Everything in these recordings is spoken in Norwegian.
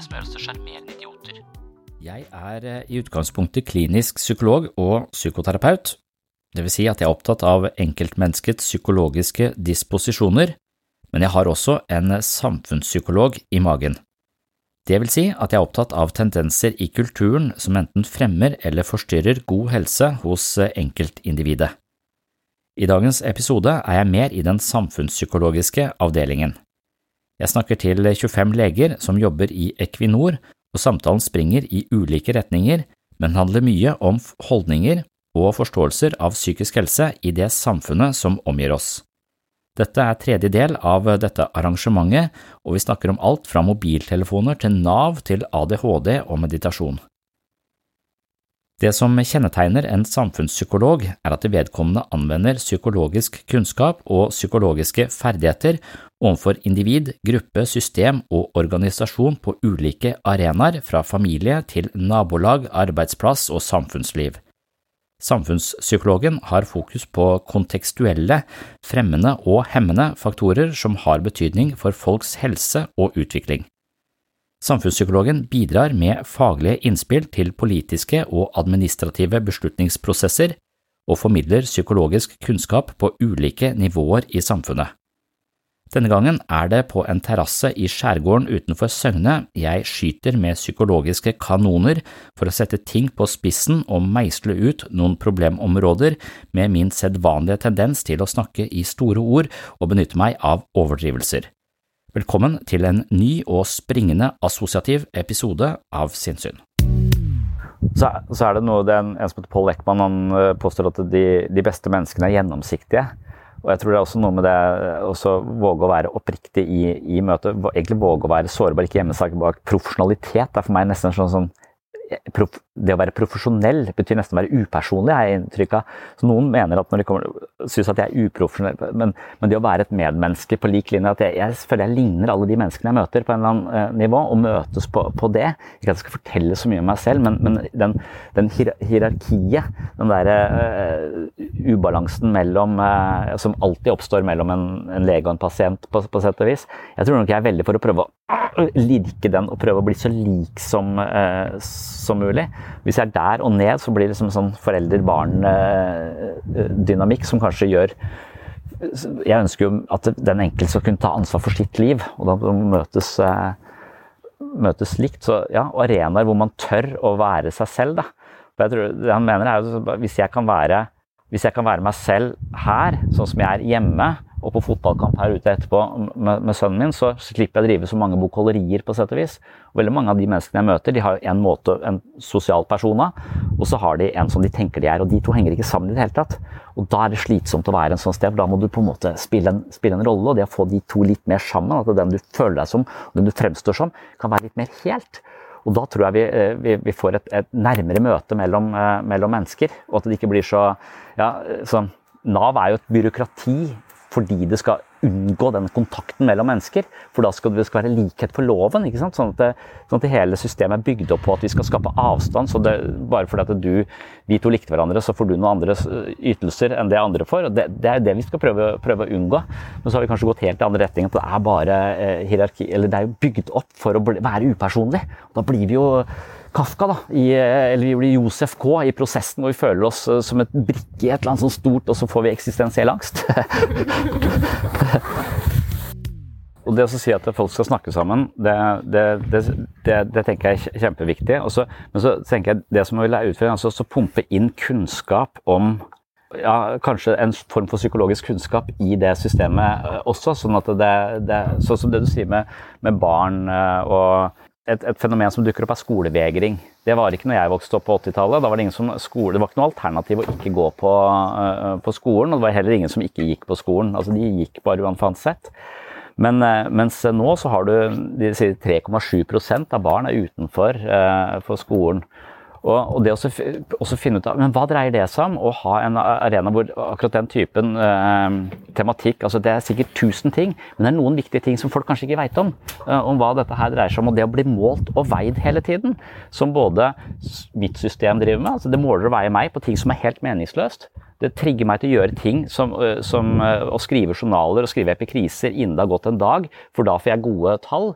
Det som gjør oss til sjarmerende idioter. Jeg er eh, i utgangspunktet klinisk psykolog og psykoterapeut, det vil si at jeg er opptatt av enkeltmenneskets psykologiske disposisjoner, men jeg har også en samfunnspsykolog i magen. Det vil si at jeg er opptatt av tendenser i kulturen som enten fremmer eller forstyrrer god helse hos enkeltindividet. I dagens episode er jeg mer i den samfunnspsykologiske avdelingen. Jeg snakker til 25 leger som jobber i Equinor, og samtalen springer i ulike retninger, men handler mye om holdninger og forståelser av psykisk helse i det samfunnet som omgir oss. Dette er tredje del av dette arrangementet, og vi snakker om alt fra mobiltelefoner til Nav til ADHD og meditasjon. Det som kjennetegner en samfunnspsykolog, er at vedkommende anvender psykologisk kunnskap og psykologiske ferdigheter overfor individ, gruppe, system og organisasjon på ulike arenaer, fra familie til nabolag, arbeidsplass og samfunnsliv. Samfunnspsykologen har fokus på kontekstuelle, fremmende og hemmende faktorer som har betydning for folks helse og utvikling. Samfunnspsykologen bidrar med faglige innspill til politiske og administrative beslutningsprosesser og formidler psykologisk kunnskap på ulike nivåer i samfunnet. Denne gangen er det på en terrasse i skjærgården utenfor Søgne jeg skyter med psykologiske kanoner for å sette ting på spissen og meisle ut noen problemområder med min sedvanlige tendens til å snakke i store ord og benytte meg av overdrivelser. Velkommen til en ny og springende assosiativ episode av Sinnssyn. Så, så, er det noe det er En som heter Paul Ekman han eh, påstår at de, de beste menneskene er gjennomsiktige. Og jeg tror det er også noe med det å våge å være oppriktig i, i møtet. Egentlig våge å være sårbar, ikke gjemme seg bak profesjonalitet. Det er for meg nesten sånn, sånn prof, det å være profesjonell betyr nesten å være upersonlig, har jeg inntrykk av. Så noen mener at når de kommer, synes at jeg er uprofesjonell, men, men, det å være et medmenneske på lik linje at jeg, jeg føler jeg ligner alle de menneskene jeg møter på en eller annen eh, nivå, og møtes på, på, det. Ikke at jeg skal fortelle så mye om meg selv, men, men den, den hierarkiet, den derre uh, ubalansen mellom, uh, som alltid oppstår mellom en, en lege og en pasient, på, på sett og vis, jeg tror nok jeg er veldig for å prøve å lirke den og prøve å bli så lik som, uh, som mulig. Hvis jeg er der og ned, så blir det liksom sånn forelder-barn-dynamikk som kanskje gjør Jeg ønsker jo at den enkelte skal kunne ta ansvar for sitt liv, og da møtes, eh, møtes likt. Så ja, arenaer hvor man tør å være seg selv, da. Jeg tror, det han mener er jo hvis jeg kan være hvis jeg kan være meg selv her, sånn som jeg er hjemme, og på fotballkamp her ute etterpå med, med, sønnen min, så slipper jeg å drive så mange bokholderier, på sett og vis. Og veldig mange av de menneskene jeg møter, de har en måte, en sosial persona, og så har de en som de tenker de er. Og de to henger ikke sammen i det hele tatt. Og da er det slitsomt å være en sånn sted, for da må du på en måte spille en, spille en rolle. Og det å få de to litt mer sammen, at den du føler deg som, og den du fremstår som, kan være litt mer helt. Og da tror jeg vi, eh, vi, vi får et, et, nærmere møte mellom, eh, mellom, mennesker, og at det ikke blir så ja, sånn Nav er jo et byråkrati fordi det skal unngå den kontakten mellom mennesker. For da skal det skal være likhet for loven. ikke sant? Sånn at, det, sånn at det hele systemet er bygd opp på at vi skal skape avstand. så det, Bare fordi at du, vi to likte hverandre, så får du noen andre ytelser enn det andre får. og Det, det er det vi skal prøve, prøve, å unngå. Men så har vi kanskje gått helt i andre retning. at Det er bare eh, hierarki, eller det er jo bygd opp for å bli, være upersonlig. Da blir vi jo Kafka, da, i, eller vi blir Josef K i prosessen hvor vi føler oss eh, som et brikke i et eller annet sånt stort, og så får vi eksistensiell angst. og det å si at folk skal snakke sammen, det, det, det, det tenker jeg er kjempeviktig. Også, men så tenker jeg det som vil være utfordringen, altså å pumpe inn kunnskap om ja, kanskje en form for psykologisk kunnskap i det systemet eh, også. Sånn at det, det sånn som det du sier med, med barn eh, og et, et, fenomen som dukker opp, er skolevegring. Det var ikke når jeg vokste opp på 80-tallet. Da var det, ingen som, skole, det var ikke noe alternativ å ikke gå på, uh, på, skolen. Og det var heller ingen som ikke gikk på skolen. Altså, de gikk bare uansett. Men, uh, mens nå så har du de sier 3,7% av barn er utenfor uh, for skolen. Og, og det å finne ut av men hva dreier det seg om? Å ha en arena hvor akkurat den typen eh, tematikk altså Det er sikkert tusen ting, men det er noen viktige ting som folk kanskje ikke veit om. Eh, om hva dette her dreier seg om. Og det å bli målt og veid hele tiden, som både mitt system driver med. altså Det måler og veier meg på ting som er helt meningsløst. Det trigger meg til å gjøre ting som, eh, som eh, å skrive journaler og skrive epikriser innen det har gått en dag, for da får jeg gode tall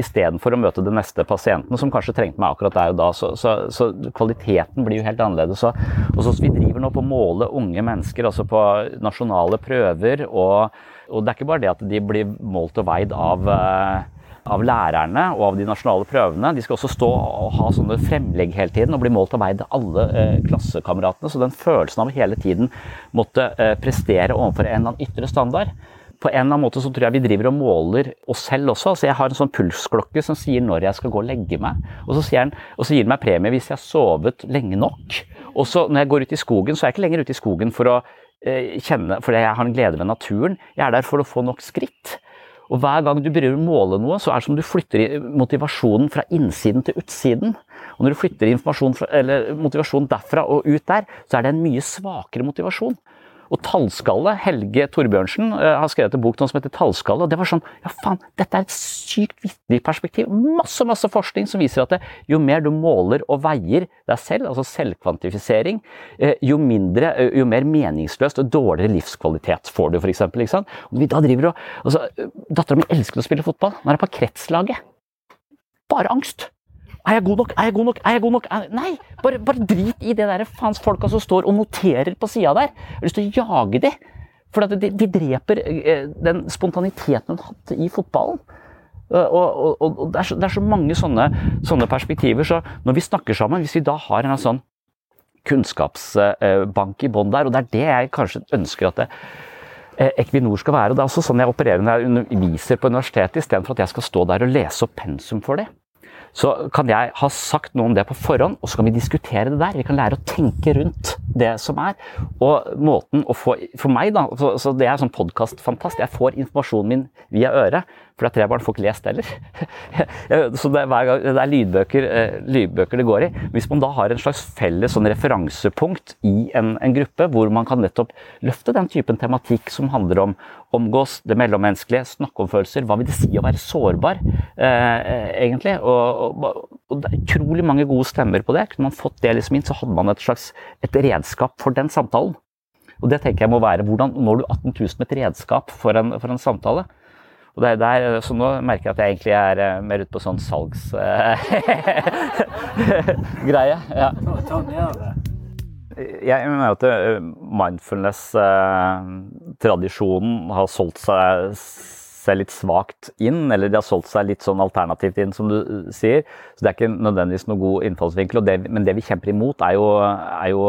istedenfor å møte den neste pasienten, som kanskje trengte meg akkurat der og da. Så, så, så kvaliteten blir jo helt annerledes. Så, og så Vi driver nå på å måle unge mennesker, altså på nasjonale prøver. Og, og, det er ikke bare det at de blir målt og veid av, eh, av lærerne og av de nasjonale prøvene. De skal også stå og ha sånne fremlegg hele tiden og bli målt og veid av alle eh, klassekameratene. Så den følelsen av hele tiden måtte eh, prestere overfor en eller annen ytre standard, på en eller annen måte så tror jeg vi driver og måler oss selv også. Altså jeg har en sånn pulsklokke som sier når jeg skal gå og legge meg. Og så, den, og så gir den meg premie hvis jeg har sovet lenge nok. Og så når jeg går ut i skogen, så er jeg ikke lenger ute i skogen for å eh, kjenne Fordi jeg har en glede ved naturen. Jeg er der for å få nok skritt. Og hver gang du begynner å måle noe, så er det som du flytter motivasjonen fra innsiden til utsiden. Og når du flytter motivasjonen derfra og ut der, så er det en mye svakere motivasjon. Og tallskalle, Helge Torbjørnsen uh, har skrevet en bok som heter Tallskalle. og det var sånn, ja faen, Dette er et sykt viktig perspektiv. Masse masse forskning som viser at det, jo mer du måler og veier deg selv, altså selvkvantifisering, uh, jo, mindre, uh, jo mer meningsløst og dårligere livskvalitet får du, f.eks. Da driver og, altså, Dattera mi elsker å spille fotball. Nå er hun på kretslaget. Bare angst. Er jeg god nok? Er jeg god nok? Er jeg god nok? Nei, bare, bare drit i det der faens folka som står og noterer på sida der. Jeg har lyst til å jage de. For de, de, dreper eh, den spontaniteten hun hadde i fotballen. Og, og, og det, er så, det, er så, mange sånne, sånne, perspektiver. Så når vi snakker sammen, hvis vi da har en sånn kunnskapsbank i bånn der, og det er det jeg kanskje ønsker at det, eh, Equinor skal være. og Det er også sånn jeg opererer når jeg underviser på universitetet, istedenfor at jeg skal stå der og lese opp pensum for det så kan jeg ha sagt noe om det på forhånd, og så kan vi diskutere det der. Vi kan lære å tenke rundt det som er. Og måten å få For meg, da, så, så det er sånn podkastfantast. Jeg får informasjonen min via øret. For det er tre barn får ikke lest heller. så det er, gang, det er lydbøker, eh, lydbøker, det går i. Hvis man da har en slags felles sånn referansepunkt i en, en, gruppe, hvor man kan nettopp løfte den typen tematikk som handler om omgås, det mellommenneskelige, snakke om følelser, hva vil det si å være sårbar, eh, egentlig? Og, og, og, det er utrolig mange gode stemmer på det. Kunne man fått det liksom inn, så hadde man et slags et redskap for den samtalen. Og det tenker jeg må være hvordan når du 18 000 med et redskap for en, for en samtale. Og det er der, så nå merker jeg at jeg egentlig er eh, mer ute på sånn salgsgreie. ja. Jeg mener at eh, mindfulness-tradisjonen har solgt seg, seg litt svakt inn, eller de har solgt seg litt sånn alternativt inn, som du sier. Så det er ikke nødvendigvis noe god innfallsvinkel. Det, men det vi kjemper imot, er jo, er jo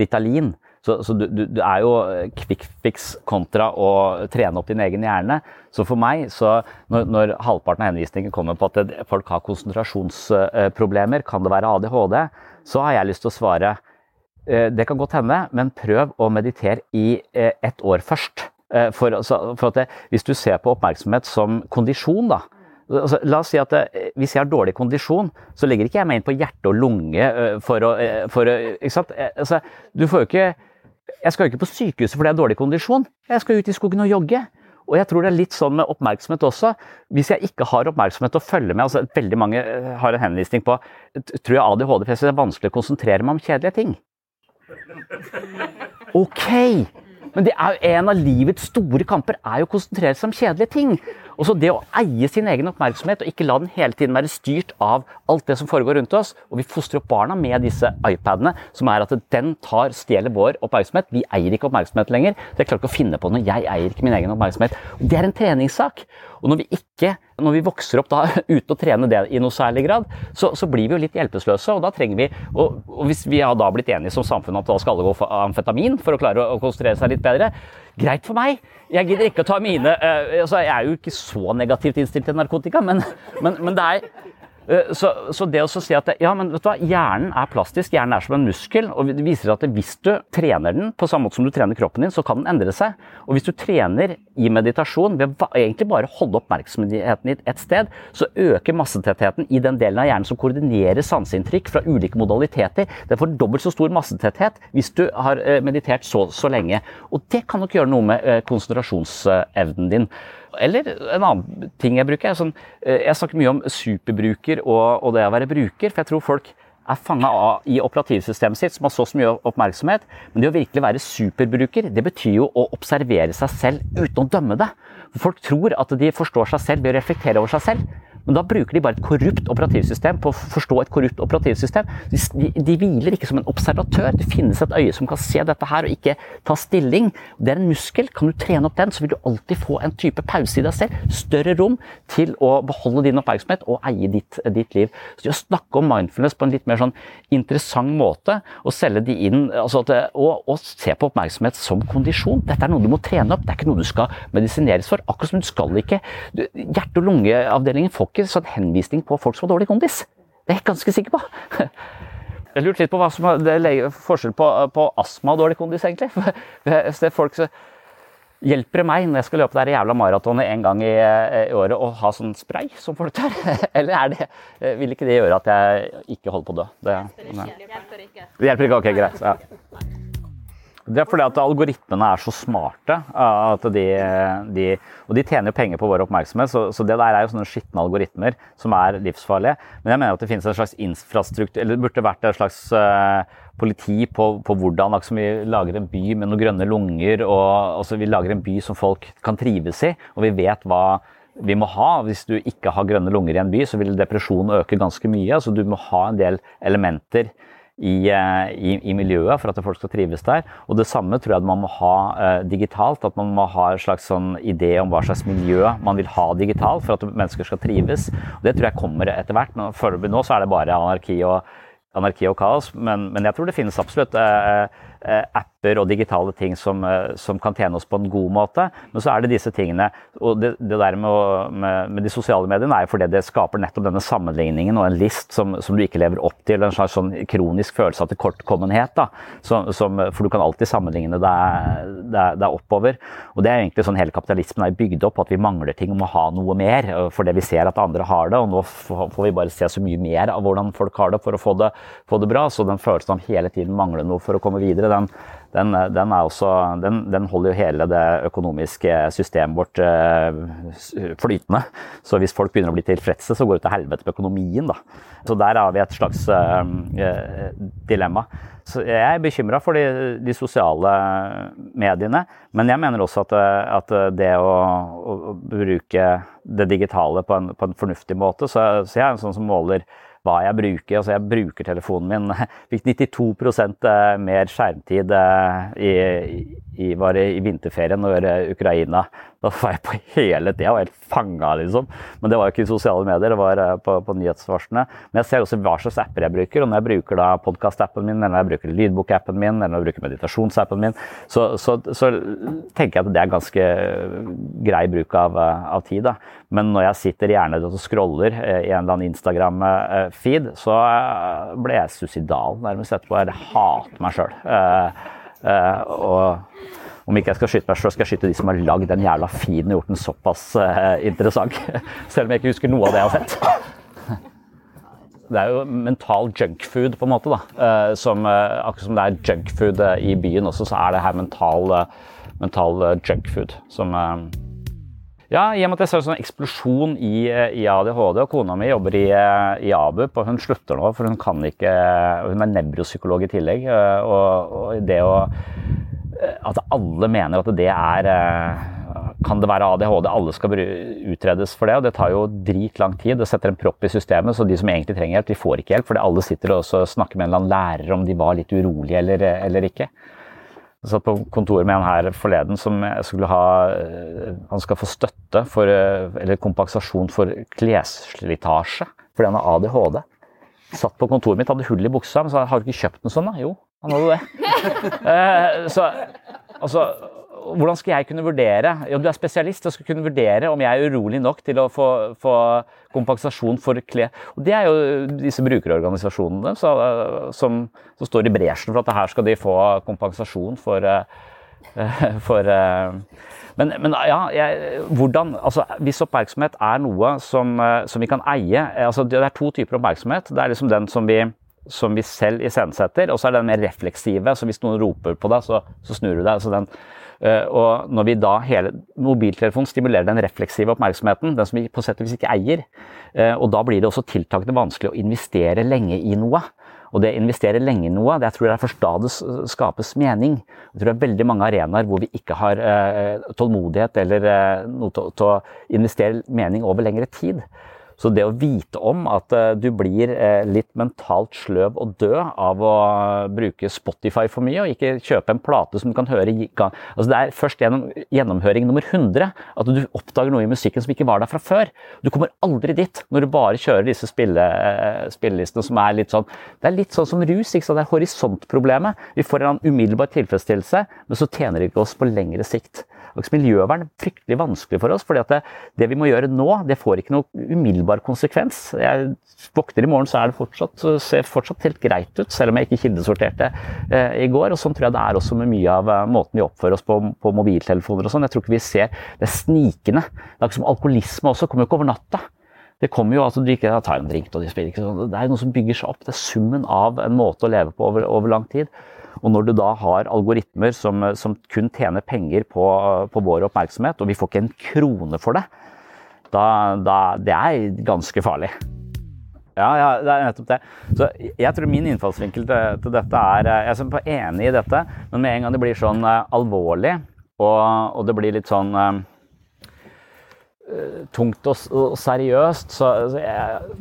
Ritalin. Så, så du, du, du, er jo quick fix kontra å trene opp din egen hjerne. Så for meg, så når, når halvparten av henvisningen kommer på at folk har konsentrasjonsproblemer, kan det være ADHD, så har jeg lyst til å svare eh, det kan godt hende, men prøv å meditere i eh, ett år først. Eh, for, for det, hvis du ser på oppmerksomhet som kondisjon, da, Altså, la oss si at Hvis jeg har dårlig kondisjon, så legger ikke jeg meg inn på hjerte og lunge for å, for å ikke sant? Altså, du får jo ikke jeg skal jo ikke på sykehuset fordi jeg har dårlig kondisjon. Jeg skal ut i skogen og jogge. Og jeg tror det er litt sånn med oppmerksomhet også. Hvis jeg ikke har oppmerksomhet å følge med altså Veldig mange eh, har en henvisning på tror jeg ADHD, for det er vanskelig å konsentrere meg om kjedelige ting. Ok! Men det er jo en av livets store kamper er jo å konsentrere seg om kjedelige ting. Og så det å eie sin egen oppmerksomhet og ikke la den hele tiden være styrt av alt det som foregår rundt oss. Og vi fostrer opp barna med disse iPadene, som er at den tar, stjeler vår oppmerksomhet. Vi eier ikke oppmerksomhet lenger. Så jeg klarer ikke å finne på noe. Jeg eier ikke min egen oppmerksomhet. Og det er en treningssak. Og når vi ikke når vi vokser opp da uten å trene det i noe særlig grad, så, så blir vi jo litt hjelpeløse. Og da trenger vi og, og hvis vi har da blitt enige som samfunn at da skal alle gå for amfetamin for å klare å, konsentrere seg litt bedre, greit for meg. Jeg gidder ikke å ta mine uh, altså Jeg er jo ikke så negativt innstilt til narkotika, men, men, men det er Eh, så, så, det å si at ja, men vet du hva, hjernen er plastisk, hjernen er som en muskel. og Det viser at hvis du trener den på samme måte som du trener kroppen din, så kan den endre seg. Og hvis du trener i meditasjon ved egentlig bare holde oppmerksomheten i et sted, så øker massetettheten i den delen av hjernen som koordinerer sanseinntrykk fra ulike modaliteter. Den får dobbelt så stor massetetthet hvis du har eh, meditert så, så lenge. Og det kan nok gjøre noe med eh, konsentrasjonsevnen din. Eller en annen ting jeg bruker. Sånn, eh, jeg snakker mye om superbruker og, og, det å være bruker. For jeg tror folk er fanga i operativsystemet sitt, som har så mye oppmerksomhet. Men det å virkelig være superbruker, det betyr jo å observere seg selv uten å dømme det. For folk tror at de forstår seg selv ved å reflektere over seg selv. Men da bruker de bare et korrupt operativsystem på å forstå et korrupt operativsystem. De, de, hviler ikke som en observatør. Det finnes et øye som kan se dette her og ikke ta stilling. Det er en muskel. Kan du trene opp den, så vil du alltid få en type pause i deg selv. Større rom til å beholde din oppmerksomhet og eie ditt, ditt liv. Så det å snakke om mindfulness på en litt mer sånn interessant måte, og selge de inn altså at, og, og se på oppmerksomhet som kondisjon. Dette er noe du må trene opp, det er ikke noe du skal medisineres for. Akkurat som du skal ikke Hjerte- og lungeavdelingen får ikke sånn henvisning på folk som har dårlig kondis. Det er jeg ganske sikker på. Jeg lurte litt på hva som er forskjell på, på astma og dårlig kondis, egentlig. Hvis det er folk som Hjelper det meg når jeg skal løpe det jævla maratonet en gang i, i, året, å ha sånn spray som folk tar? Eller er det, vil ikke det gjøre at jeg ikke holder på å dø? Det, det hjelper ikke. Det hjelper ikke, ok, greit. Ja. Det er fordi at algoritmene er så smarte. at de, de, Og de tjener jo penger på vår oppmerksomhet, så, så, det der er jo sånne skitne algoritmer som er livsfarlige. Men jeg mener at det finnes en slags infrastruktur, eller det burde vært et slags uh, politi på, på hvordan liksom, vi lager en by med noen grønne lunger, og altså, vi lager en by som folk kan trives i, og vi vet hva vi må ha. Hvis du ikke har grønne lunger i en by, så vil depresjonen øke ganske mye. Så Du må ha en del elementer i, eh, i, i, miljøet for at folk skal trives der. Og det samme tror jeg man må ha uh, digitalt. At man må ha en slags sånn idé om hva slags miljø man vil ha digitalt for at mennesker skal trives. Og det tror jeg kommer etter hvert. Men foreløpig nå så er det bare anarki og, anarki og kaos. Men, men, jeg tror det finnes absolutt uh, eh, apper og digitale ting som, eh, som, kan tjene oss på en god måte. Men så er det disse tingene. Og det, det der med, med, med, de sosiale mediene er jo fordi det skaper nettopp denne sammenligningen og en list som, som du ikke lever opp til. En slags sånn kronisk følelse av tilkortkommenhet. da, For du kan alltid sammenligne deg, oppover. Og det er egentlig sånn hele kapitalismen er bygd opp, at vi mangler ting om å ha noe mer. Fordi vi ser at andre har det, og nå får vi bare se så mye mer av hvordan folk har det for å få det, få det bra. Så den følelsen av hele tiden mangle noe for å komme videre, den, den, den, også, den, holder jo hele det økonomiske systemet vårt eh, flytende. Så hvis folk begynner å bli tilfredse, så går det til helvete med økonomien. Da. Så der har vi et slags eh, dilemma. Så jeg er bekymra for de, de, sosiale mediene, men jeg mener også at, at det å, å, bruke det digitale på en, på en fornuftig måte, så, så jeg er en sånn som måler hva jeg bruker. Altså jeg bruker telefonen min. Fikk 92 eh, mer skjermtid eh, i, i, i vinterferien når Ukraina Da var jeg på hele tida og helt fanga, liksom. Men det var jo ikke i sosiale medier, det var eh, på, på nyhetsvarslene. Men jeg ser også hva slags apper jeg bruker. Og når jeg bruker da podkast-appen min, eller når jeg bruker lydbok-appen min, eller når jeg bruker meditasjonsappen min, så, så, så, tenker jeg at det er ganske grei bruk av, av tid. da. Men når jeg sitter gjerne og scroller i en eller annen Instagram-feed, så ble jeg suicidal nærmest etterpå. Jeg hater meg sjøl. Uh, og om ikke jeg skal skyte meg sjøl, skal jeg skyte de som har lagd den jævla feeden og gjort den såpass uh, interessant. Selv om jeg ikke husker noe av det jeg har sett. Det er jo mental junkfood, på en måte. da. Uh, som, akkurat som det er junkfood i byen også, så er det her mental, mental junkfood. Som ja, i og med at jeg ser en sånn eksplosjon i, i, ADHD, og kona mi jobber i, i ABUP, og hun slutter nå, for hun kan ikke Hun er nevropsykolog i tillegg. Og, og det å At alle mener at det er kan det være ADHD? Alle skal utredes for det, og det tar jo dritlang tid. Det setter en propp i systemet, så de som egentlig trenger hjelp, de får ikke hjelp. Fordi alle sitter og snakker med en eller annen lærer om de var litt urolige eller, eller ikke. Jeg satt på kontoret med en her forleden som skulle ha eh, Han skal få støtte for, eh, eller kompensasjon for klesslitasje fordi han har ADHD. Satt på kontoret mitt, hadde hull i buksa, men sa har du ikke kjøpt noe sånt? da? Jo, han hadde det. eh, så altså hvordan skal jeg kunne vurdere ja, Du er spesialist og skal kunne vurdere om jeg er urolig nok til å få, få kompensasjon for klær. Og Det er jo disse brukerorganisasjonene så, som, som, står i bresjen for at her skal de få kompensasjon for, uh, for uh, men, men, ja, jeg, hvordan, altså, hvis oppmerksomhet er noe som, som vi kan eie altså, Det er to typer oppmerksomhet. Det er liksom den som vi som vi selv iscenesetter, og så er det den mer refleksive. så Hvis noen roper på deg, så, så snur du deg. den øh, og når vi da hele Mobiltelefonen stimulerer den refleksive oppmerksomheten, den som vi på sett og vis ikke eier. Øh, og da blir det også tiltakende vanskelig å investere lenge i noe. Og det å investere lenge i noe, det jeg tror jeg er først da det skapes mening. Jeg tror det er veldig mange arenaer hvor vi ikke har øh, tålmodighet eller noe til å investere mening over lengre tid. Så det å vite om at eh, du blir eh, litt mentalt sløv og død av å bruke Spotify for mye, og ikke kjøpe en plate som du kan høre altså Det er først gjennom gjennomhøring nummer 100 at du oppdager noe i musikken som ikke var der fra før. Du kommer aldri dit når du bare kjører disse eh, spillelistene som er litt sånn Det er litt sånn som rus. ikke sant? Det er horisontproblemet. Vi får en umiddelbar tilfredsstillelse, men så tjener det ikke oss på lengre sikt. Miljøvern er fryktelig vanskelig for oss, fordi det, det, vi må gjøre nå, det får ikke noe umiddelbar konsekvens. Jeg våkner i morgen, så er det fortsatt, ser fortsatt helt greit ut, selv om jeg ikke kildesorterte eh, i går. og Sånn tror jeg det er også med mye av eh, måten vi oppfører oss på, på mobiltelefoner og sånn. Jeg tror ikke vi ser det snikende. Det er ikke som alkoholisme også, kommer jo ikke over natta. Det kommer jo altså, du ikke tar en drink og de spiller ikke sånn. Det er noe som bygger seg opp. Det er summen av en måte å leve på over, over lang tid. Og når du da har algoritmer som, som kun tjener penger på, på, vår oppmerksomhet, og vi får ikke en krone for det, da, da det er ganske farlig. Ja, ja, det er nettopp det. Så jeg tror min innfallsvinkel til, til, dette er Jeg er enig i dette, men med en gang det blir sånn uh, alvorlig, og, og, det blir litt sånn uh, tungt og, og, seriøst, så, så jeg,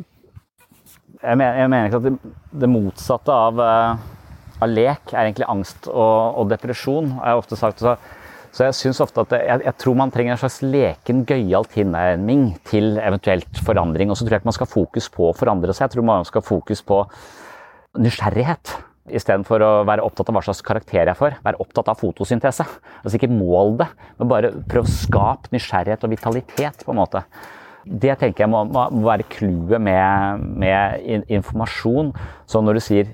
jeg, mener, jeg, mener, ikke at det, det motsatte av uh, av lek er egentlig angst og, og depresjon, har jeg ofte sagt. Så, så jeg synes ofte at jeg, jeg, tror man trenger en slags leken, gøyal tilnærming til eventuelt forandring. Og så tror jeg ikke man skal ha fokus på å forandre seg, jeg tror man skal ha fokus på nysgjerrighet. Istedenfor å være opptatt av hva slags karakter jeg får. Være opptatt av fotosyntese. Altså ikke mål det, men bare prøv å skape nysgjerrighet og vitalitet. på en måte. Det tenker jeg må, må være clouet med, med, informasjon. Så når du sier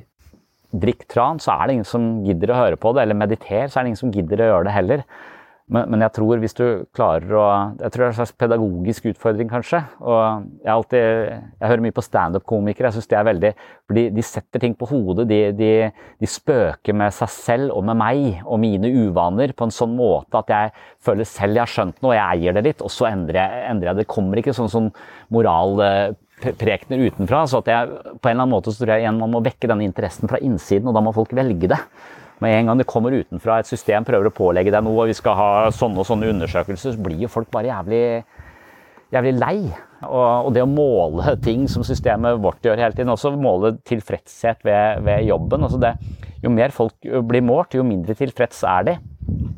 drikk tran, så er det ingen som gidder å høre på det. Eller mediter, så er det ingen som gidder å gjøre det heller. Men, men, jeg tror hvis du klarer å Jeg tror det er en slags pedagogisk utfordring, kanskje. Og jeg, alltid, jeg hører mye på standup-komikere. Jeg syns det er veldig fordi de setter ting på hodet. De, de, de, spøker med seg selv og med meg og mine uvaner på en sånn måte at jeg føler selv jeg har skjønt noe, jeg eier det litt, og så endrer jeg, endrer jeg det. Kommer ikke sånn sånn moralprekener utenfra. Så at jeg på en eller annen måte så tror jeg igjen man må vekke denne interessen fra innsiden, og da må folk velge det. Med en gang det kommer utenfra et system prøver å pålegge deg noe, og vi skal ha sånne og sånne undersøkelser, så blir jo folk bare jævlig, jævlig lei. Og, og, det å måle ting som systemet vårt gjør hele tiden, også måle tilfredshet ved, ved jobben. Altså det, jo mer folk blir målt, jo mindre tilfreds er de.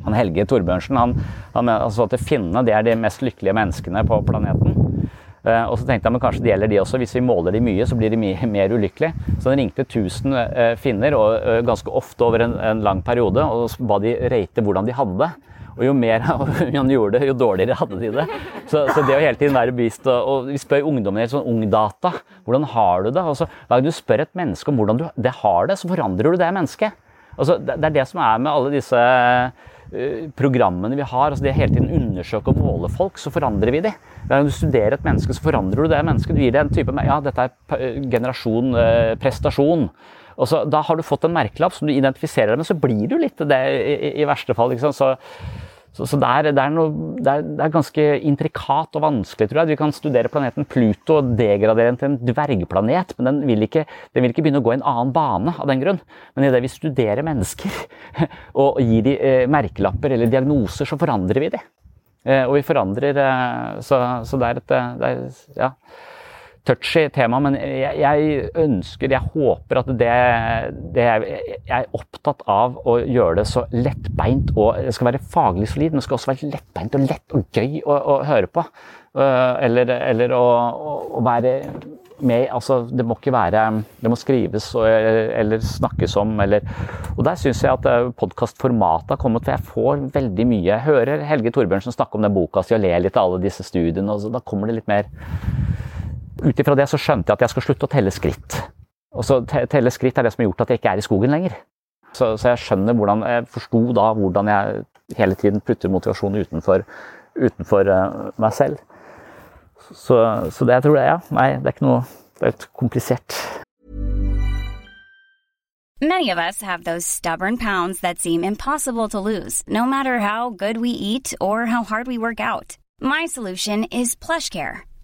Han Helge Torbjørnsen han, han altså at finnene er de mest lykkelige menneskene på planeten. Eh, og så tenkte jeg men kanskje det gjelder de også. Hvis vi måler de mye, så blir de mye mer ulykkelige. Så den ringte 1000 eh, finner, og eh, ganske ofte over en, en lang periode, og ba de rate hvordan de hadde det. Og jo mer han gjorde det, jo dårligere hadde de det. Så, så det å hele tiden være bevisst og, Vi spør ungdommen helt sånn ungdata. Hvordan har du det? Og Hver gang du spør et menneske om hvordan du det har det, så forandrer du det mennesket. Altså, det, det er det som er med alle disse programmene vi har, altså det hele tiden undersøke og måle folk, så forandrer vi de. Når du studerer et menneske, så forandrer du det mennesket. Du gir det en type Ja, dette er generasjon eh, prestasjon. Og så, da har du fått en merkelapp som du identifiserer deg med, så blir du litt det i, i verste fall. Ikke sant? Så så, så det, er, det, er noe, det, er, det, er, ganske intrikat og vanskelig, tror jeg. Vi kan studere planeten Pluto og degradere den til en dvergplanet, men den vil, ikke, den vil ikke begynne å gå i en annen bane av den grunn. Men idet vi studerer mennesker og gir dem eh, merkelapper eller diagnoser, så forandrer vi dem. Eh, og vi forandrer eh, så, så, det er et er, Ja touchy tema, men jeg, jeg, ønsker, jeg håper at det, det Jeg er opptatt av å gjøre det så lettbeint og Det skal være faglig solid, men det skal også være lettbeint og lett og gøy å, å høre på. Uh, eller, eller å, å, være med Altså, det må ikke være Det må skrives og, eller snakkes om, eller Og der syns jeg at uh, podkastformatet har kommet, for jeg får veldig mye Jeg hører Helge Torbjørnsen snakke om den boka si og le litt av alle disse studiene, og så, da kommer det litt mer ut ifra det så skjønte jeg at jeg skal slutte å telle skritt. Og så telle skritt er det som har gjort at jeg ikke er i skogen lenger. Så, så jeg skjønner hvordan, jeg forsto da hvordan jeg hele tiden putter motivasjon utenfor, utenfor uh, meg selv. Så, så, det jeg tror jeg, ja. Nei, det er ikke noe Det er komplisert. Many of us have those stubborn pounds that seem impossible to lose, no matter how good we eat or how hard we work out. My solution is PlushCare.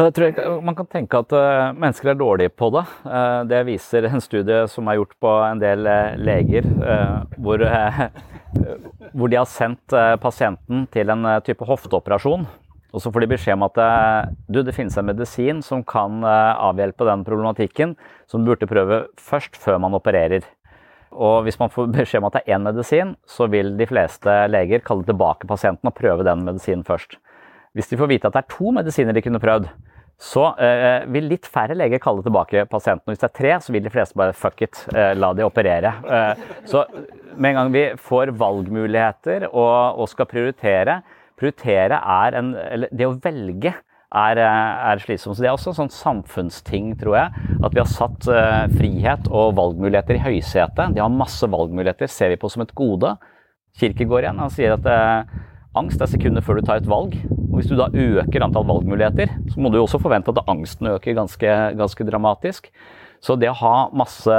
Jeg tror Man kan tenke at uh, mennesker er dårlige på det. Uh, det viser en studie som er gjort på en del uh, leger, hvor, hvor, de har sendt pasienten til en type hofteoperasjon. Og så får de beskjed om at du, det finnes en medisin som kan avhjelpe den problematikken, som du burde prøve først, før man opererer. og hvis man får beskjed om at det er én medisin, så vil de fleste leger kalle tilbake pasienten og prøve den medisinen først. Hvis de får vite at det er to medisiner de kunne prøvd, så eh, vil litt færre leger kalle tilbake pasienten. Og hvis det er tre, så vil de fleste bare fuck it, eh, la de operere. Eh, så med en gang vi får valgmuligheter og, og skal prioritere Prioritere er en Eller det å velge er, er, slitsomt. Så Det er også en sånn samfunnsting, tror jeg. At vi har satt uh, frihet og valgmuligheter i høysetet. De har masse valgmuligheter, ser vi på som et gode. Kirkegård igjen, han sier at uh, angst er sekundet før du tar et valg. Hvis du da øker antall valgmuligheter, så må du jo også forvente at angsten øker ganske, ganske dramatisk. Så det å ha masse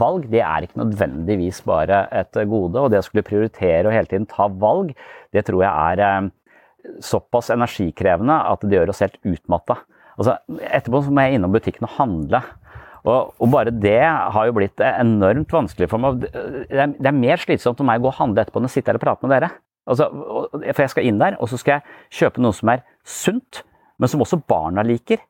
valg, det er ikke nødvendigvis bare et gode. Og det å skulle prioritere og hele tiden ta valg, det tror jeg er eh, såpass energikrevende at det gjør oss helt utmatta. Altså, etterpå må jeg innom butikken og handle. Og, og, bare det har jo blitt enormt vanskelig for meg. Det er, det er mer slitsomt for meg å gå og handle etterpå enn å sitte her og prate med dere. Altså, for jeg skal inn der, og så skal jeg kjøpe noe som er sunt, men som også barna liker.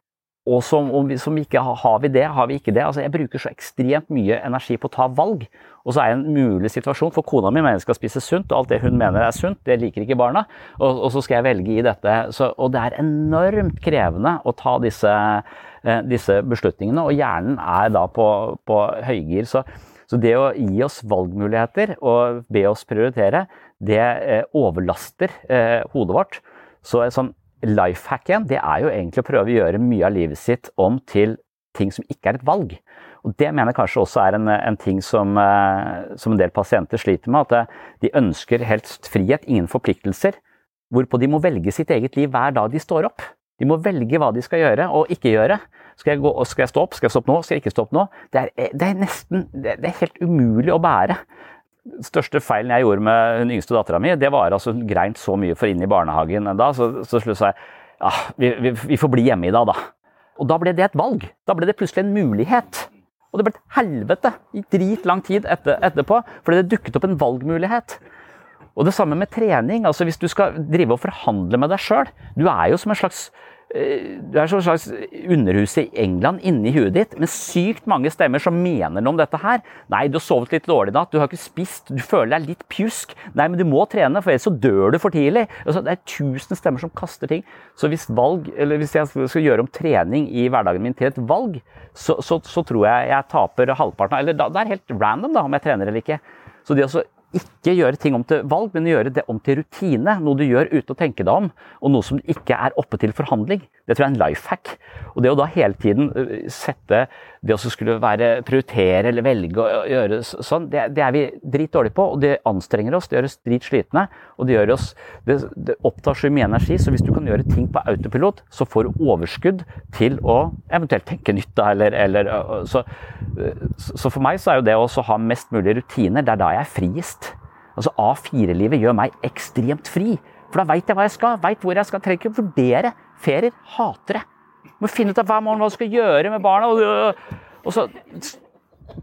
Og som, vi, som ikke har vi det, har vi ikke det. Altså, jeg bruker så ekstremt mye energi på å ta valg. Og så er det en mulig situasjon, for kona mi mener jeg skal spise sunt, og alt det hun mener er sunt, det liker ikke barna. Og, og så skal jeg velge i dette. Så, og det er enormt krevende å ta disse, eh, disse beslutningene, og hjernen er da på, på høygir. Så, så, det å gi oss valgmuligheter og be oss prioritere, det eh, overlaster eh, hodet vårt. Så sånn lifehacken det er jo egentlig å prøve å gjøre mye av livet sitt om til ting som ikke er et valg. Og Det mener jeg kanskje også er en, en ting som, eh, som, en del pasienter sliter med. At de ønsker helst frihet, ingen forpliktelser. Hvorpå de må velge sitt eget liv hver dag de står opp. De må velge hva de skal gjøre og ikke gjøre. Skal jeg, gå, skal jeg stå opp? Skal jeg stoppe nå? Skal jeg ikke stå opp nå? Det er, det er nesten det er helt umulig å bære største feilen jeg gjorde med hun yngste dattera mi, det var altså greint så mye for inn i barnehagen da, så, så jeg ja, vi, vi, vi, får bli hjemme i dag, da. Og da ble det et valg. Da ble det plutselig en mulighet. Og det ble et helvete i dritlang tid etter, etterpå, fordi det dukket opp en valgmulighet. Og det samme med trening. altså Hvis du skal drive og forhandle med deg sjøl Du er jo som en slags du er som slags underhus i England inni huet ditt, med sykt mange stemmer som mener noe om dette her. Nei, du har sovet litt dårlig i natt, du har ikke spist, du føler deg litt pjusk. Nei, men du må trene, for ellers så dør du for tidlig. Altså, det er tusen stemmer som kaster ting. Så hvis, valg, hvis jeg skal gjøre om trening i hverdagen min til et valg, så, så, så tror jeg jeg taper halvparten Eller da, det er helt random da, om jeg trener eller ikke. Så det å ikke gjøre ting om til valg, men gjøre det om til rutine. Noe du gjør uten å tenke deg om, og noe som ikke er oppe til forhandling. Det tror jeg er en life hack. Og det å da hele tiden sette det å skulle være, prioritere eller velge å gjøre sånn, det, det er vi dritdårlige på. Og det anstrenger oss, det gjør oss dritslitne. Og det, gjør oss, det, det opptar så mye energi, så hvis du kan gjøre ting på autopilot, så får du overskudd til å eventuelt tenke nytt. Eller, eller, så, så, for meg så er jo det å ha mest mulig rutiner, det er da jeg er friest. Altså A4-livet gjør meg ekstremt fri. For da veit jeg hva jeg skal, veit hvor jeg skal. Trenger ikke vurdere ferier. Hater jeg. Må finne ut av hver morgen hva du skal gjøre med barna. Og, og så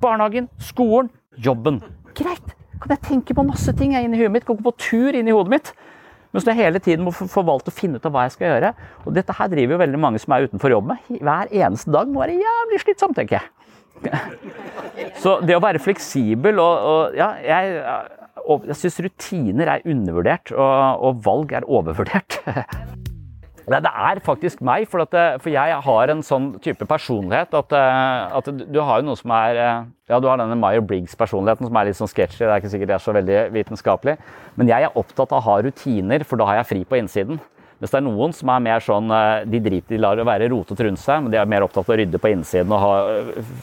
barnehagen, skolen, jobben. Greit. Kan jeg tenke på masse ting inni huet mitt? Kan gå på tur inni hodet mitt? Men så jeg hele tiden må få valgt å finne ut av hva jeg skal gjøre. Og dette her driver jo veldig mange som er utenfor jobb med. Hver eneste dag må være jævlig slitsomt, tenker jeg. Så det å være fleksibel og, og Ja, jeg, jeg syns rutiner er undervurdert, og, og valg er overvurdert. Det er faktisk meg, for, det, for, jeg har en sånn type personlighet at, eh, at, du har jo noe som er eh, Ja, du har denne Meyer Briggs-personligheten som er litt sånn sketchy, det er ikke sikkert det er så veldig vitenskapelig. Men jeg er opptatt av å ha rutiner, for da har jeg fri på innsiden. Mens det er noen som er mer sånn eh, De driter i lar det være rotete rundt seg, men de er mer opptatt av å rydde på innsiden og ha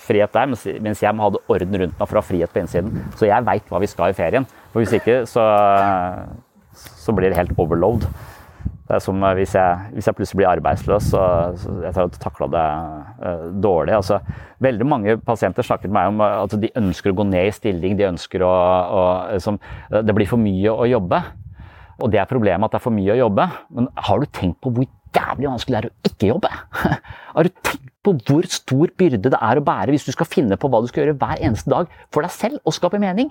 frihet der. Mens jeg må ha det orden rundt meg for å ha frihet på innsiden. Så jeg veit hva vi skal i ferien. For hvis ikke, så, så blir det helt overload. Det er som hvis jeg, hvis jeg plutselig blir arbeidsløs, så, så jeg takla det uh, dårlig. Altså, veldig mange pasienter snakker med meg om at de ønsker å gå ned i stilling. de ønsker å, å liksom, Det blir for mye å jobbe. Og det er problemet at det er for mye å jobbe. Men har du tenkt på hvor jævlig vanskelig det er å ikke jobbe? Har du tenkt på hvor stor byrde det er å bære hvis du skal finne på hva du skal gjøre hver eneste dag for deg selv og skape mening?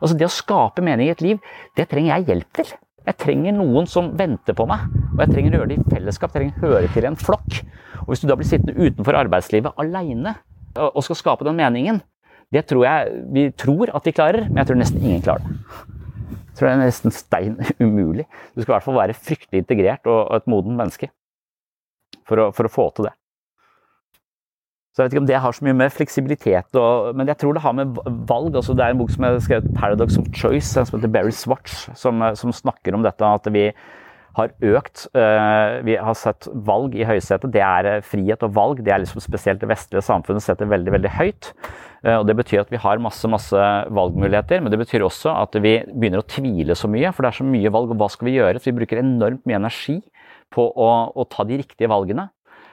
Altså Det å skape mening i et liv, det trenger jeg hjelp til. Jeg trenger noen som venter på meg, og jeg trenger å gjøre det i fellesskap. Jeg trenger å høre til en flokk. Og Hvis du da blir sittende utenfor arbeidslivet aleine og skal skape den meningen, Det tror jeg vi tror at vi klarer, men jeg tror nesten ingen klarer det. Jeg tror det er nesten stein umulig. Du skal i hvert fall være fryktelig integrert og, et modent menneske for å, for å få til det. Så jeg vet ikke om det har så mye med fleksibilitet og, Men jeg tror det har med valg altså Det er en bok som er skrevet 'Paradox of Choice', som heter Barry Swatch, som, som snakker om dette at vi har økt. Uh, vi har sett valg i høysetet. Det er uh, frihet og valg. Det er liksom spesielt det vestlige samfunnet setter veldig veldig høyt. Og Det betyr at vi har masse masse valgmuligheter, men det betyr også at vi begynner å tvile så mye. For det er så mye valg, og hva skal vi gjøre? Så vi bruker enormt mye energi på å, å ta de riktige valgene.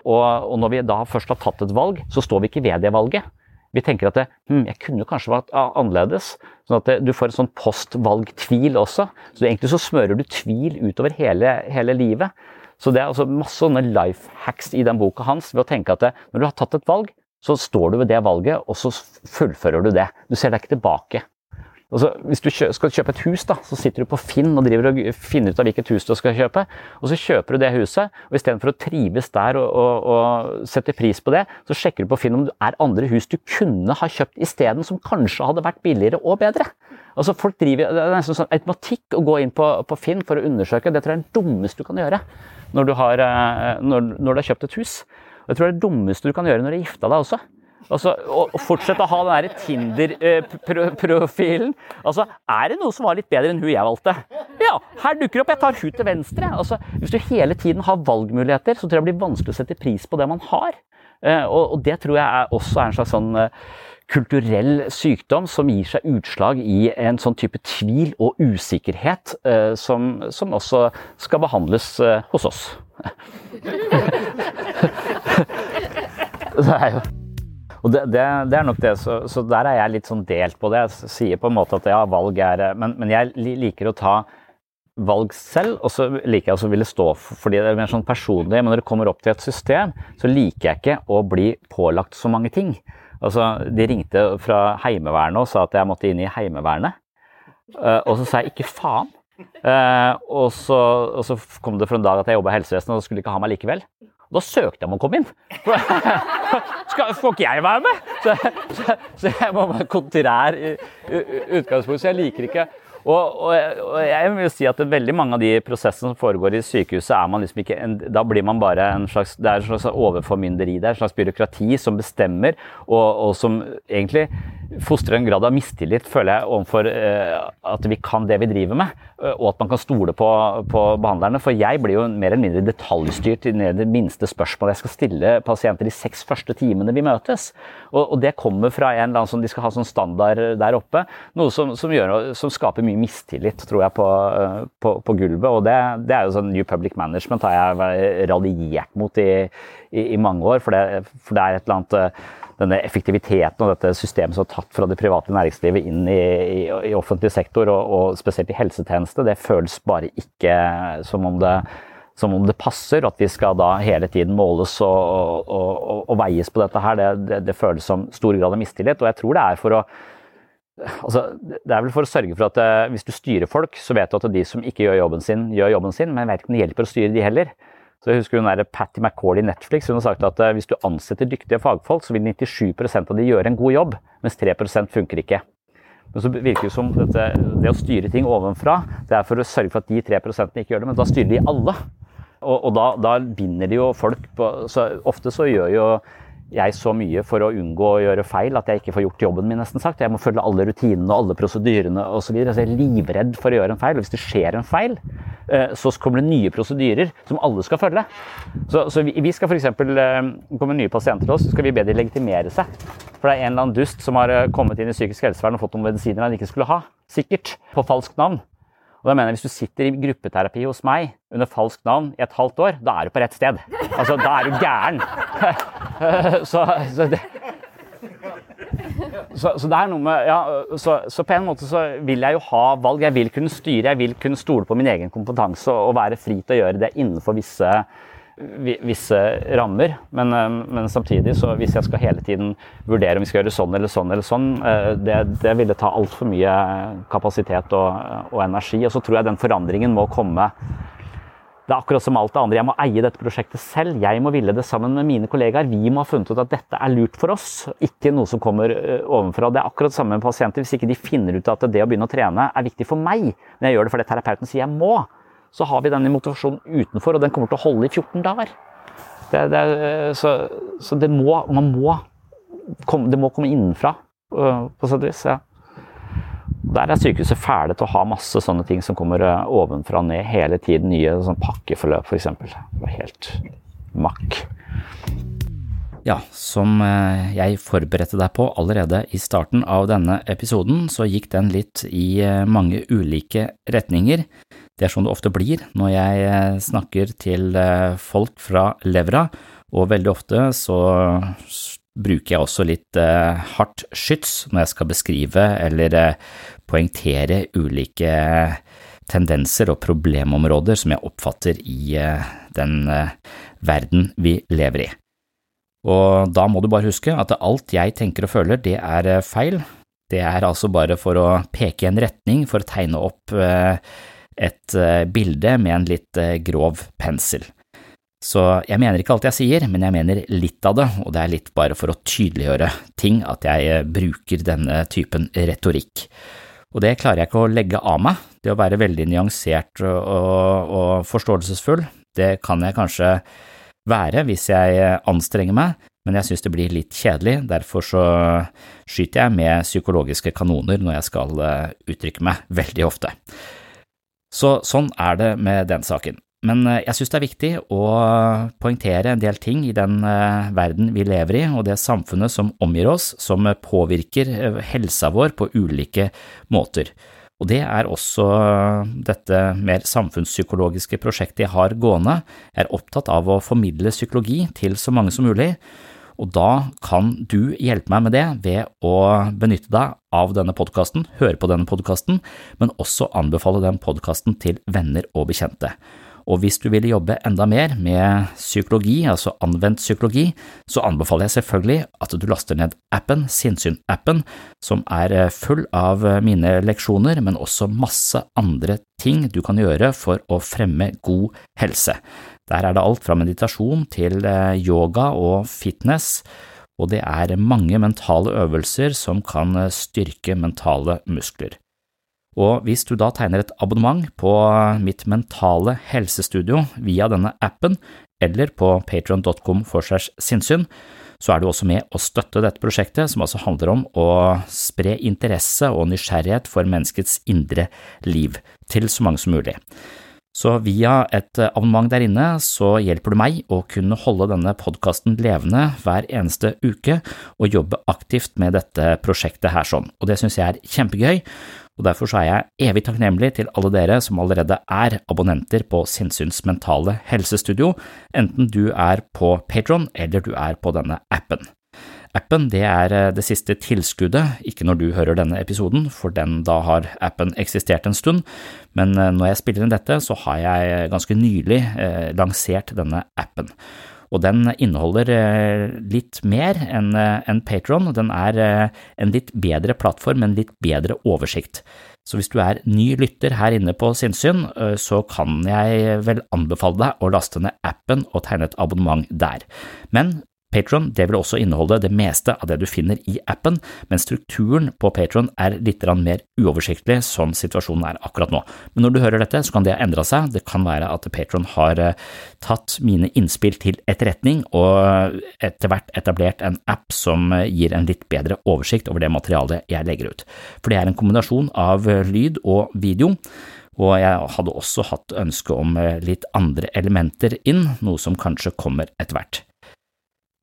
Og, og, når vi da først har tatt et valg, så står vi ikke ved det valget. Vi tenker at det, hm, jeg kunne kanskje vært annerledes. Sånn at det, du får en sånn postvalgtvil også. Så egentlig så smører du tvil utover hele, hele livet. Så det er altså masse sånne life hacks i den boka hans ved å tenke at det, når du har tatt et valg, så står du ved det valget, og så fullfører du det. Du ser deg ikke tilbake. Altså, hvis du skal kjøpe et hus, da, så sitter du på Finn og og finner ut av hvilket hus du skal kjøpe. Og så kjøper du det huset, og istedenfor å trives der og, og, og, sette pris på det, så sjekker du på Finn om det er andre hus du kunne ha kjøpt isteden, som kanskje hadde vært billigere og bedre. Altså, folk driver, Det er nesten sånn automatikk å gå inn på, på, Finn for å undersøke. Det tror jeg er det dummeste du kan gjøre når du har, eh, når, når du har kjøpt et hus. Og jeg tror det er det dummeste du kan gjøre når du har gifta deg også. Altså, og fortsette å ha den Tinder-profilen. Altså, er det noe som var litt bedre enn hun jeg valgte? Ja, her dukker det opp. Jeg tar hun til venstre. Altså, hvis du hele tiden har valgmuligheter, så tror jeg det blir vanskelig å sette pris på det man har. Eh, og, det tror jeg også er en slags sånn eh, kulturell sykdom som gir seg utslag i en sånn type tvil og usikkerhet eh, som, som også skal behandles hos oss. det er jo og det, det, det, er nok det, så, så, der er jeg litt sånn delt på det. Jeg sier på en måte at ja, valg er Men, men jeg liker å ta valg selv, og så liker jeg å ville stå for fordi det er mer sånn personlig. Men når det kommer opp til et system, så liker jeg ikke å bli pålagt så mange ting. Altså, De ringte fra Heimevernet og sa at jeg måtte inn i Heimevernet. Uh, og så sa jeg ikke faen. Uh, og, så, og, så, kom det for en dag at jeg jobba i helsevesenet, og skulle ikke ha meg likevel. Og da søkte jeg om å komme inn. Skal, får ikke jeg være med? Så, så, så jeg må være kontrær i utgangspunktet. Så jeg liker ikke og, og, og, jeg vil si at veldig mange av de prosessene som foregår i sykehuset, er man liksom ikke en, Da blir man bare en slags Det er en slags overformynderi. Det er en slags byråkrati som bestemmer, og, og som egentlig fostrer en grad av mistillit, føler jeg, overfor eh, at vi kan det vi driver med. Eh, og at man kan stole på, på behandlerne. For jeg blir jo mer eller mindre detaljstyrt i det minste spørsmålet jeg skal stille pasienter de seks første timene vi møtes. Og, og det kommer fra en eller annen som de skal ha sånn standard der oppe. Noe som, som, gjør, som skaper mye mistillit, tror jeg, på, eh, på, på gulvet. Og det, det, er jo sånn New Public Management har jeg radiert mot i, i, i mange år. For det, for det, er et eller annet denne effektiviteten og dette systemet som er tatt fra det private næringslivet inn i, i, i offentlig sektor, og, og, spesielt i helsetjeneste, det føles bare ikke som om det, som om det passer. At vi skal da hele tiden måles og, og, og veies på dette her, det, det, det, føles som stor grad av mistillit. Og jeg tror det er for å Altså, det er vel for å sørge for at uh, hvis du styrer folk, så vet du at de som ikke gjør jobben sin, gjør jobben sin, men jeg vet ikke om det hjelper å styre de heller. Så jeg husker hun der Patty McCauley i Netflix hun har sagt at uh, hvis du ansetter dyktige fagfolk, så vil 97% av de gjøre en god jobb, mens 3% funker ikke. Men så virker det som dette, det å styre ting ovenfra, det er for å sørge for at de 3% ikke gjør det, men da styrer de alle. Og, og da, da, binder de jo folk på så Ofte så gjør jo jeg så mye for å unngå å gjøre feil at jeg ikke får gjort jobben min. nesten sagt. Jeg må følge alle rutinene og alle prosedyrene osv. Så jeg er livredd for å gjøre en feil. Og hvis det skjer en feil, eh, så kommer det nye prosedyrer som alle skal følge. Så, så vi skal f.eks. Eh, komme nye pasienter til oss, så skal vi be de legitimere seg. For det er en eller annen dust som har eh, kommet inn i psykisk helsevern og fått noen medisiner han ikke skulle ha. Sikkert. På falskt navn. Og da mener jeg Hvis du sitter i gruppeterapi hos meg under falskt navn i et halvt år, da er du på rett sted. Altså, Da er du gæren. så, så, det, så, så, det er noe med ja, så, så, på en måte så vil jeg jo ha valg. Jeg vil kunne styre, jeg vil kunne stole på min egen kompetanse og være fri til å gjøre det innenfor visse visse rammer. Men, eh, men, samtidig, så hvis jeg skal hele tiden vurdere om vi skal gjøre sånn eller sånn, eller sånn, eh, det, det ville ta altfor mye kapasitet og, og, energi. Og så tror jeg den forandringen må komme Det er akkurat som alt det andre. Jeg må eie dette prosjektet selv. Jeg må ville det sammen med mine kollegaer. Vi må ha funnet ut at dette er lurt for oss, ikke noe som kommer eh, ovenfra. Det er akkurat samme med pasienter. Hvis ikke de finner ut at det å begynne å trene er viktig for meg, men jeg gjør det fordi terapeuten sier jeg må, så har vi denne motivasjonen utenfor, og den kommer til å holde i 14 dager. Det, det, så, så det må, man må komme, det må komme innenfra, øh, på sett og vis. Ja. Der er sykehuset fæle til å ha masse sånne ting som kommer øh, ovenfra og ned hele tiden. Nye sånn pakkeforløp, f.eks. Det var helt makk. Ja, som øh, jeg forberedte deg på allerede i starten av denne episoden, så gikk den litt i mange ulike retninger. Det er sånn det ofte blir når jeg eh, snakker til eh, folk fra levra, og veldig ofte så bruker jeg også litt eh, hardt skyts når jeg skal beskrive eller poengtere ulike tendenser og problemområder som jeg oppfatter i den verden vi lever i. Og da må du bare huske at alt jeg tenker og føler, det er feil. Det er altså bare for å peke i en retning, for å tegne opp et eh, bilde med en litt eh, grov pensel. Så jeg mener ikke alt jeg sier, men jeg mener litt av det, og det er litt bare for å tydeliggjøre ting at jeg eh, bruker denne typen retorikk. Og det klarer jeg ikke å legge av meg, det å være veldig nyansert og, og forståelsesfull, det kan jeg kanskje være hvis jeg anstrenger meg, men jeg synes det blir litt kjedelig, derfor så skyter jeg med psykologiske kanoner når jeg skal uttrykke meg, veldig ofte. Så sånn er det med den saken. Men eh, jeg synes det er viktig å poengtere en del ting i den eh, verden vi lever i, og det samfunnet som omgir oss, som påvirker eh, helsa vår på ulike måter. Og det er også dette mer samfunnspsykologiske prosjektet jeg har gående. Jeg er opptatt av å formidle psykologi til så mange som mulig, og da kan du hjelpe meg med det ved å benytte deg av denne podkasten, høre på denne podkasten, men også anbefale den podkasten til venner og bekjente. Og hvis du vil jobbe enda mer med psykologi, altså anvendt psykologi, så anbefaler jeg selvfølgelig at du laster ned appen, Sinnsyn-appen, som er full av mine leksjoner, men også masse andre ting du kan gjøre for å fremme god helse. Der er det alt fra meditasjon til eh, yoga og fitness, og det er mange mentale øvelser som kan eh, styrke mentale muskler. Og hvis du da tegner et abonnement på mitt mentale helsestudio via denne appen, eller på patron.com for segs sinnssyn, så er du også med å støtte dette prosjektet, som altså handler om å spre interesse og nysgjerrighet for menneskets indre liv til så mange som mulig. Så via et eh, abonnement der inne så hjelper du meg å kunne holde denne podkasten levende hver eneste uke og jobbe aktivt med dette prosjektet her sånn, og det synes jeg er kjempegøy, og derfor så er jeg evig takknemlig til alle dere som allerede er abonnenter på Sinnsyns mentale helsestudio, enten du er på Patron eller du er på denne appen. Appen det er eh, det siste tilskuddet, ikke når du hører denne episoden, for den da har appen eksistert en stund, men eh, når jeg spiller inn dette, så har jeg ganske nylig eh, lansert denne appen. Og den inneholder eh, litt mer enn en Patron, den er en litt bedre plattform, en litt bedre oversikt. Så hvis du er ny lytter her inne på Sinnsyn, så kan jeg vel anbefale deg å laste ned appen og tegne et abonnement der. Men Patron vil også inneholde det meste av det du finner i appen, men strukturen på Patron er litt mer uoversiktlig sånn situasjonen er akkurat nå. Men når du hører dette, så kan det ha endra seg, det kan være at Patron har eh, tatt mine innspill til etterretning og etter hvert etablert en app som eh, gir en litt bedre oversikt over det materialet jeg legger ut. For det er en kombinasjon av eh, lyd og video. Og jeg hadde også hatt ønske om litt andre elementer inn, noe som kanskje kommer etter hvert.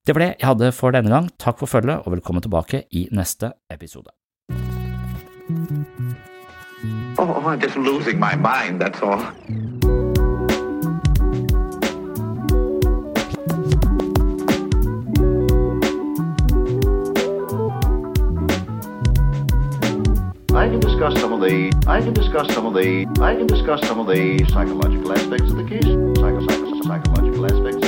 Det var det jeg hadde for denne gang. Takk for følget, og velkommen tilbake i neste episode. Oh, I'm just losing my mind, that's all. I can discuss some of the I can discuss some of the I can discuss some of the psychological aspects of the case. Psycho, psycho, psychological aspects